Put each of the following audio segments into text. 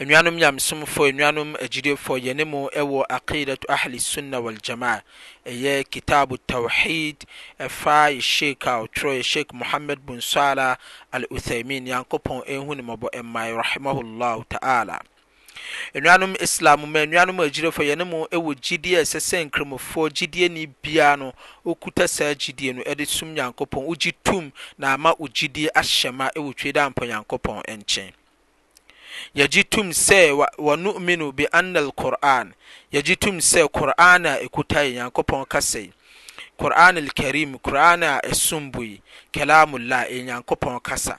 Anuanom nyamesomfoɔ, anuanom agyidiefɔ, yɛne mo wɔ Aqiidatu Ahli Sunnah wal Jama'ah, ɛyɛ Kitaabu Tawheed, ɛfa yɛ Sheik a ɔtwerɛeɛ, Sheik Muhammad Bun Salah Al Uthaymin, Nyankopɔn nhu no mmɔbɔ mmae, Rahimahullahu Ta'ala. Anuanom Islam mma, anuanom agyidiefɔ, yɛne mo wɔ gyidie a ɛsɛ sɛ Nkramofoɔ gyidieni biara no wokuta saa gyidie no de som Nyankopɔn, wogye tom na ama wo gyidie ahyɛ ma wɔ Twedampɔ Nyankopɔn nkyɛn. Yɛgye tom sɛ wa, wa nu'minu bi anna al-Qur'an, yɛgye tom sɛ Qur'aan a ɛkuta yɛ Nyankopɔn kasa yi, Qur'aan al-Kareem, Qur'aan a ɛsom bo yi, Kalaamullah, ɛyɛ Nyankopɔn kasa.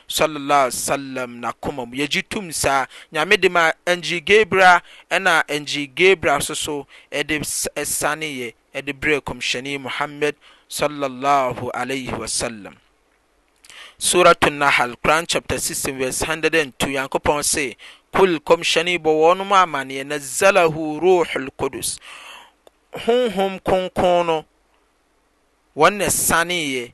Salla Allah Alaihi Wasallam n'akoma mu. Yɛgye tum sa Nyame de ma Angyee Gabera ɛna Angyee Gabera soso ɛde sane yɛ ɛde brɛɛ Kɔmhyɛni Muhammad Salla Allahu Alaihi Wasallam. Suratu Nahal, Quran Chapter 16 vs 102, Nyankopɔn se, Qul, Kɔmhyɛni, bɔ wɔnom amaneɛ, Nazzalahu Ruuhul Qudus, Honhom Kronkron no, wɔn na ɛsaneeɛ,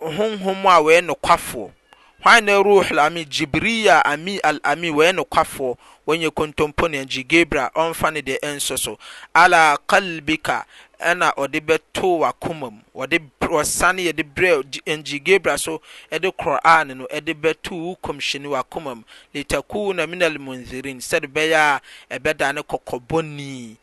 Honhom mu a wɔyɛ nokwafoɔ. Hwan ne Ruuh Al-Amin? Jibriya Ami Al-Amin, wɔyɛ nokwafoɔ, wɔnyɛ kontomponi, ɛnti Gabriel ɔmfa ne deɛ ɛnsɔ so, Alaa Qalbika, ɛna ɔde bɛtoo w'akoma mu, wɔde br wɔsane yɛ de brɛɛ Nji Gabriel so de Qur'aan no de bɛtoo wo Komhyeni w'akoma mu, Litakuuna Minal Mundhirin, sɛdeɛ ɛbɛyɛ a ɛbɛdane kɔkɔbɔni.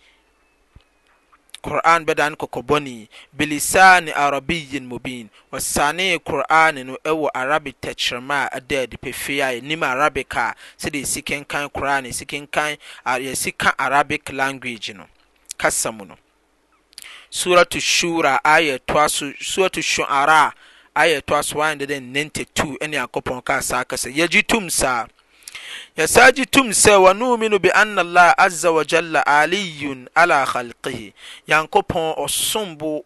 Qur'aan bɛdane kɔkɔbɔni, bilisaan arabiyyin mubiin, wɔsanee Qur'aan no wɔ Arabic tɛkyerɛma a ɛda adi pefee a yɛnim Arabic a sɛdeɛ yɛsi kenkan Qur'aan no, yɛsi kenkan a yɛsi ka Arabic language no kasa mu no. Suratu Shura ayah a ɛtoa so Suratu Shu'ara ayah a ɛtoa so 192 ɛne Nyankopɔn kaa saa kasa, yɛgye tom saa. Yɛsaa gye tom sɛ, Wanu'uminu bi anna Allaha azza wa jalla aliyyun ala khalqihi, Nyankopɔn ɔsom bo,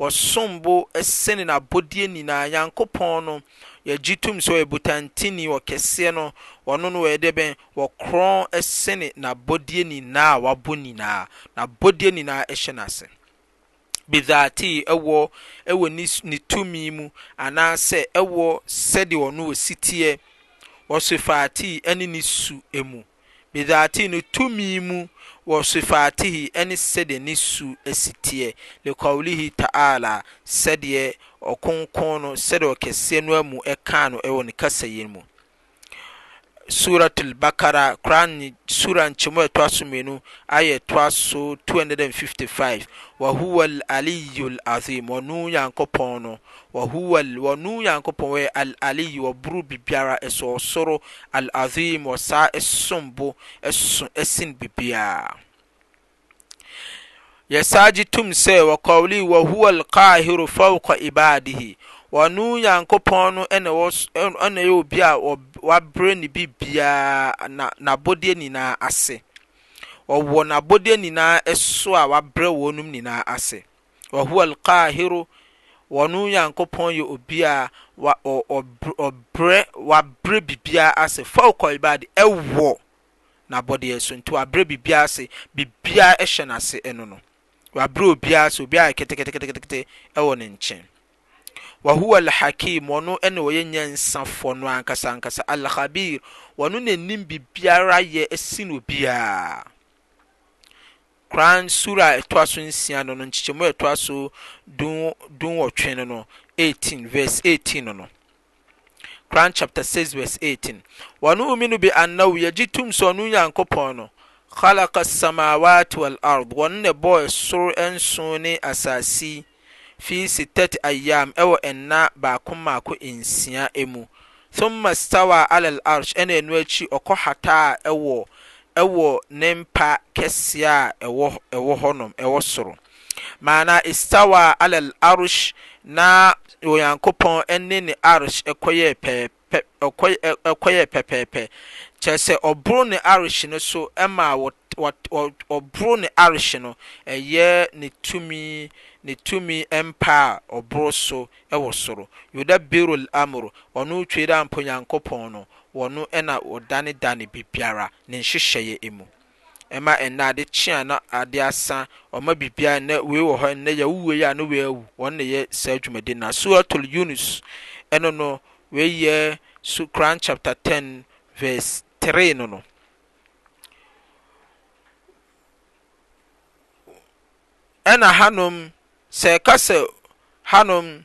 ɔsom bo sene n'abɔdeɛ nyinaa, Nyankopɔn no yɛgye tom sɛ ɔyɛ botantini, ɔkɛseɛ no, ɔno no ɔyɛ deɛbɛn? Ɔkorɔn sene n'abɔdeɛ nyinaa a wabɔ nyinaa, n'abɔdeɛ nyinaa hyɛ n'ase. bidhaatii, ɛwɔ wɔ ne ne tumi mu, anaasɛ ɛwɔ sɛdeɛ ɔno ɔsi teɛ, wɔ sifaatii ɛne ne su mu, bidhaatii ne tumi mu, wɔ sifaatihi ɛne sɛdeɛ ne su si teɛ, likawulihi ta'aala, sɛdeɛ ɔkonkon no, sɛdeɛ ɔkɛseɛ no amu ɛkaa no ɛwɔ ne kasa yi mu. Surat Al-Baqarah, Qur'aan ne Surah nkyɛmu a ɛtoa so mmienu, Ayah a ɛtoa so 255, Wa huwa Al-Aliyyu Al-Azeem, Ɔno, Nyankopɔn, no, Wa huwa Al, Ɔno, Nyankopɔn, ɔyɛ Al-Aliyyu, Ɔboro biribiara so, Ɔsoro, Al-Azeem, Ɔsaa, Ɛsombo, ɛso sen biribiara. Yɛsaa gye tom sɛ, Wa qawlihi wa huwa al-qaahiru fawqa ibaadihi, Ɔno, Nyankopɔn no, na ɔwɔ s ɔno na ɛyɛ obi a ɔb wabrɛ ne biribiara, na n'abɔdeɛ nyinaa ase. Ɔwɔ n'abɔdeɛ nyinaa so a wabrɛ wɔnom nyinaa ase. Wa huwa al-qaahiru, Ɔno, Nyankopɔn, yɛ obi a wa ɔ ɔb ɔbrɛ wabrɛ biribiara ase fawqa ibaadihi, ɛwɔ na abɔdeɛ so nti wabrɛ biribiara ase biribiara ɛhyɛ n'ase ɛno no wabrɛ obiara ase obiara keteketekete ɛwɔ ne nkyɛn wahuwa alhakim ɔno ɛna ɔyɛ nyansafoɔ no ankasa ankasa alhabir wɔno na nim biribiara yɛ ɛsin obiara Quran sura a ɛtoa so nsia no no nkyekyɛmu a ɛtoa so dun dunwɔtwe no no 18 verse 18 no no Quran chapter six verse eighteen, Wanu'uminu bi annahu yɛgye tom sɛ ɔno Nyankopɔn no, khalaqa as-samawati wal-ard, ɔno na ɛbɔɔ ɛsoro nson ne asaase yi fi sittati ayyam, ɛwɔ nna baako mmaako nsia mu, thumma istawa 'ala al-'arsh, ɛna ɛno akyi ɔkɔhataa ɛwɔ ɛwɔ ne mpa kɛseɛ a ɛwɔ ɛwɔ hɔnom, ɛwɔ soro. Maana istawa ala al-arsh na Onyankopɔn ne ne arsh kɔyɛɛ pɛɛpɛ, ɛkɔyɛɛ pɛpɛɛpɛ. Kyerɛ sɛ ɔboro ne arsh no so ma ɔboro ne arsh no, ɛyɛ ne tumi, ne tumi mpa a ɔboro so wɔ soro. Yudabbiru al-amr, ɔno Twerampo Nyankopɔn no, ɔno na ɔdanedane biribiara, ne nhyehyɛeɛ mu. ɛma ɛnnɛ ade kye a na ade asa, wɔma biribiara nnɛ wei wɔ hɔ ɛnnɛ yɛ wo wei a na wei awu, wɔn na ɛyɛ saa dwumadi no. Na Surat-ul Yunus ɛno no wei yɛ su Quran chapter ten verse three no no. Ɛna hanom sɛ ɛka sɛ hanom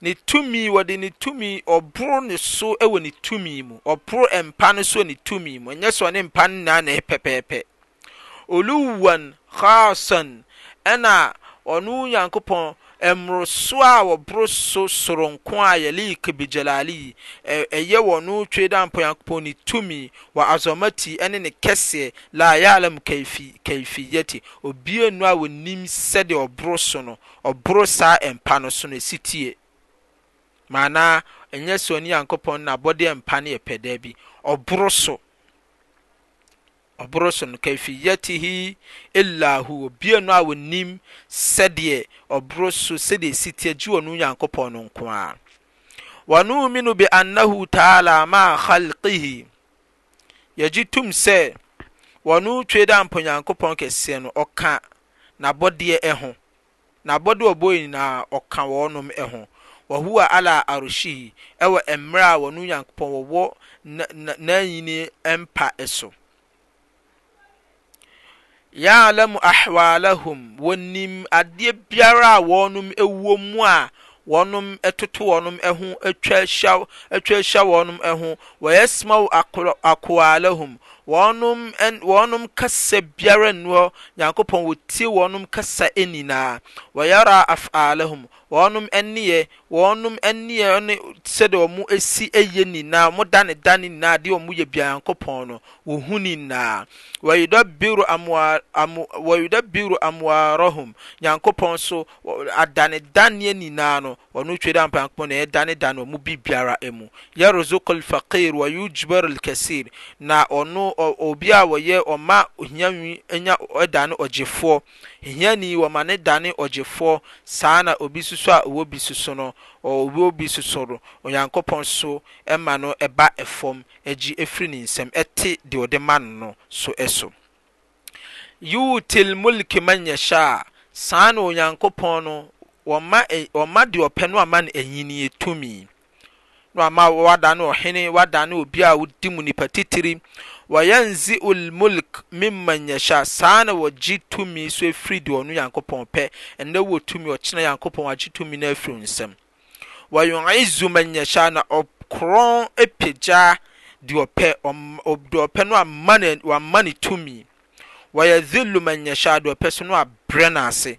Ne tumi, wɔde ne tumi, wɔboro ne so wɔ ne tumi mu, wɔboro mpa no so wɔ ne tumi mu, ɛnyɛ sɛ ɔne mpa no nyinaa na ɛyɛ pɛpɛɛpɛ. Uluwan khasan, ɛna ɔno Nyankopɔn, mmoroso a wɔboro so soronko a yaliik bi jalali, ɛyɛ wɔ ɔno Tweedampɔ Nyankopɔn ne tumi, wɔ azɔmati ɛne ne kɛseɛ, la ya'lam kaifi, kaifiyati, obiara nnu a wɔnnim sɛdeɛ ɔboro so no, Ɔboro saa mpa no so no si tie ma na ɛnyɛ sɛ ɔne Nyankopɔn no n'abɔdeɛ mpa no yɛ pɛ daabi ɔboro so ɔboro so no kayfiyatihi illa hu obia no a ɔnim sɛdeɛ ɔboro so sɛdeɛ si tie gye ɔno Nyankopɔn no nko ara wa nu'minu bi annahu ta'ala ma khalqihi Yɛgye tom sɛ wɔno twe dɛ ampa Onyankopɔn kɛseɛ no ɔka N'abɔdeɛ ho, N'abɔde a ɔbɔɔe nyinaa, ɔka wɔnom ho, Wahuwa ala Arshihi, wɔ mmerɛ a wɔno Onyankopɔn wɔwɔ N'anyini mpa so. Ya'lamu ahwalahum, wɔnim adeɛ biara a wɔnom ɛwɔ mu a wɔnom ɛtoto wɔnom ɛho atwa ahyia atwa ahyia wɔnom ɛho. Wa yasma'u akwa akwalahum, wɔnom ɛn wɔnom kasa biara nnuɔ Nyankopɔn wɔtie wɔnom kasa ɛnyinaa. Wa yara af'alahum, Wɔnom nneɛ, wɔnom nneɛ ne sɛdeɛ wɔn si yɛ nyinaa, wɔn dane dane nyinaa, adeɛ wɔn yɛ biara Nyankopɔn no, Ɔhu ne nyinaa. Wɔyudabbiru amwa amw wɔyudabbiru amwarahum, Nyankopɔn so, adane daneɛ nyinaa no, Ɔno twe dɛ ampa Nyankopɔn na yɛdane dane wɔn biribiara mu. Yaruzuqul faqiir wa yujbarul kasiir, na Ɔno, Ɔ, Obi a Ɔyɛ, Ɔma ohianwi nya, Ɔdane ɔgyefoɔ. Hiani wɔma no dane ɔgyefoɔ saa na obi nso so a ɔwɔ bi nso so no ɔɔ ɔwɔ bi nso so no Onyankopɔn nso ma no ba fam gye firi ne nsam te deɛ ɔde ma no no so so. Yu'til mulk man yashaa saa na Onyankopɔn no wɔma wɔma deɛ ɔpɛ no ama no ayinnie, tumi. na wama wɔadane ɔhene, wɔadane obi a odi mu nipa titiri. Wɔyanzi'ul mulk mimman yasha, saa na wɔgye tumi nso firi deɛ ɔno Nyankopɔn pɛ. Ɛnnɛ wowɔ tumi, ɔkyena Nyankopɔn agye tumi no afiri wo nsam. Wɔyu'izzu man yasha, na ɔkorɔn apagya deɛ ɔpɛ, ɔm deɛ ɔpɛ no ama no, wama no tumi. Wɔyadhillu man yasha, deɛ ɔpɛ nso no wabrɛ no ase.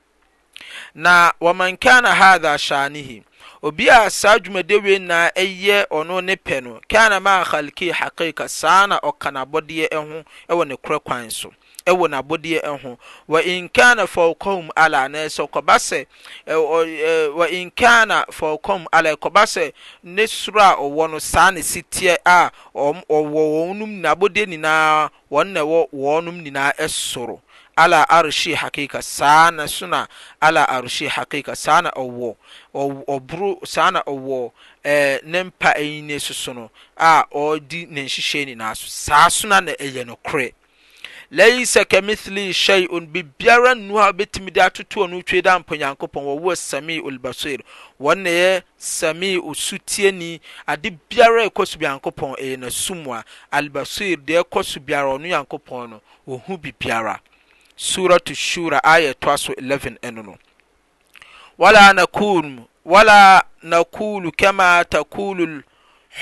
Na waman kana hadha shanihi, obi a saa dwumadie wei nyinaa ɛyɛ ɔno ne pɛ no, kana maa khalki hakika, saa na ɔka n'abɔdeɛ ɛho ɛwɔ ne korɛ kwan so, ɛwɔ n'abɔdeɛ ɛho, wa in kana fawqahum ala, na ɛsɛ ɔkɔba sɛ, wa in kana fawqahum ala, ɛkɔba sɛ ne soro a ɔwɔ no, saa ne siteɛ a ɔwɔ wɔn nom n'abɔdeɛ nyinaa wɔn na ɛwɔ wɔnom nyinaa soro, Ala Arshii Haqiqa, saa na ɛso na Ala Arshii Haqiqa, saa na ɔwɔ, ɔboro, saa na ɔwɔ ɛɛ ne mpa nyini so so no a ɔredi ne nhyehyɛɛ nyinaa so, saa so na na ɛyɛ nokorɛ. Laysa kamithlihi shay'un, biribiara nnu hɔ a wobɛtumi de atoto ɔno Tweedampɔ Nyankopɔn, Wahuwa Sami'ul Basir, wɔn na ɛyɛ Sɛ meyɛ Ɔsutieni, ade biara a ɛkɔ so bi Nyankopɔn, ɛyɛ N'asu mua. Al-Basir, deɛ ɛkɔ so biara, Ɔno Nyankopɔn no, Ɔhu biribiara. Surat Ash-Shura, Aayah a ɛtoa so eleven ɛno no. Wala nakuulm, wala nakuulu kama takuulu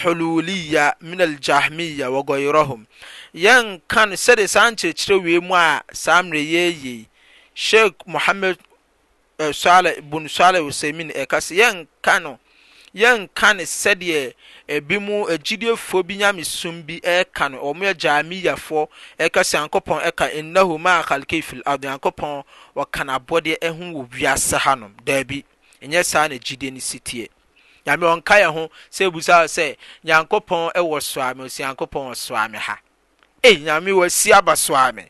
al-Huluuliyya min al-Jahmiyya wa ghayrahum, yɛnka no sɛdeɛ saa nkyerɛkyerɛ wei mu a saa mmerɛ yɛɛyɛ yi, Sheikh Muhammad eh, Saleh, Bun Saleh Usaimin ɛka sɛ yɛnka no yɛnka no sɛdeɛ ebi mu agyidiefoɔ bi nyamesom bi ɛka no wɔn yɛ Jahmiyafoɔ ɛka sɛ Nyankopɔn ɛka innahu ma khalqi fil ard Nyankopɔn wɔka n'abɔdeɛ ɛho wɔ wiase hanom daabi ɛnyɛ saa na gyidie no si teɛ nyame ɔnka yɛn ho sɛ ebusa sɛ Nyankopɔn ɛwɔ soame ɔsi Nyankopɔn wɔ soame ha ei nyame wɔ si aba soame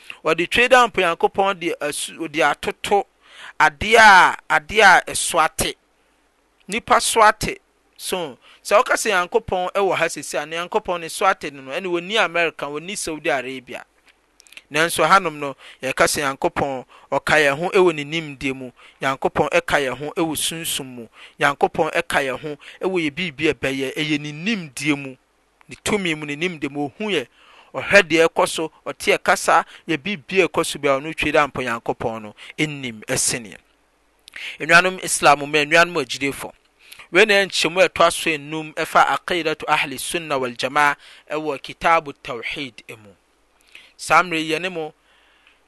Wɔde Tweedamp Nyankopɔn de asu de atoto adeɛ a adeɛ a ɛso ate, nipa so ate. So sɛ woka sɛ Nyankopɔn wɔ ha sisi a, Nyankopɔn ne so ate no no, ɛne wɔnni America, wɔnni Saudi Arabia. Nanso hanom no, yɛka sɛ Nyankopɔn ɔka yɛn ho wɔ ne nimdeɛ mu, Nyankopɔn ɛka yɛn ho wɔ sunsum mu, Nyankopɔn ɛka yɛn ho wɔ yɛ biribi a ɛbɛyɛ, ɛyɛ ne nimdeɛ mu. Ne tumi mu, ne nimdɛ mu, Ohu yɛ, Ɔhwɛ deɛ ɛrekɔ so, Ɔte ɛkasa, yɛ biribiara ɛrekɔ so biara, Ɔno twi dɛ ampa Nyankopɔn no nnim ɛseneɛ. Anuanom Islam mu, anuanom agyidiefoɔ, wei na ɛyɛ nkyɛmu a ɛtɔ aso nnum ɛfa Aqeedatu Ahle Sunna Wal Jamaa ɛwɔ Kitabu Tawheed mu. Saa mmerɛ yi yɛne mo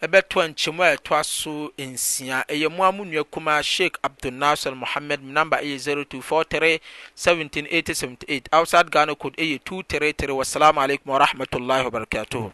bɛtoa nkyɛmu a ɛtoa so nsia. Ɛyɛ mo ara mo nua kumaa Sheikh Abdul Nasser Mohammed, me number yɛ 0243 17 80 78, outside Ghana code yɛ 233. Wassalaamu alaikum warahmatullahi wabarakatuhu.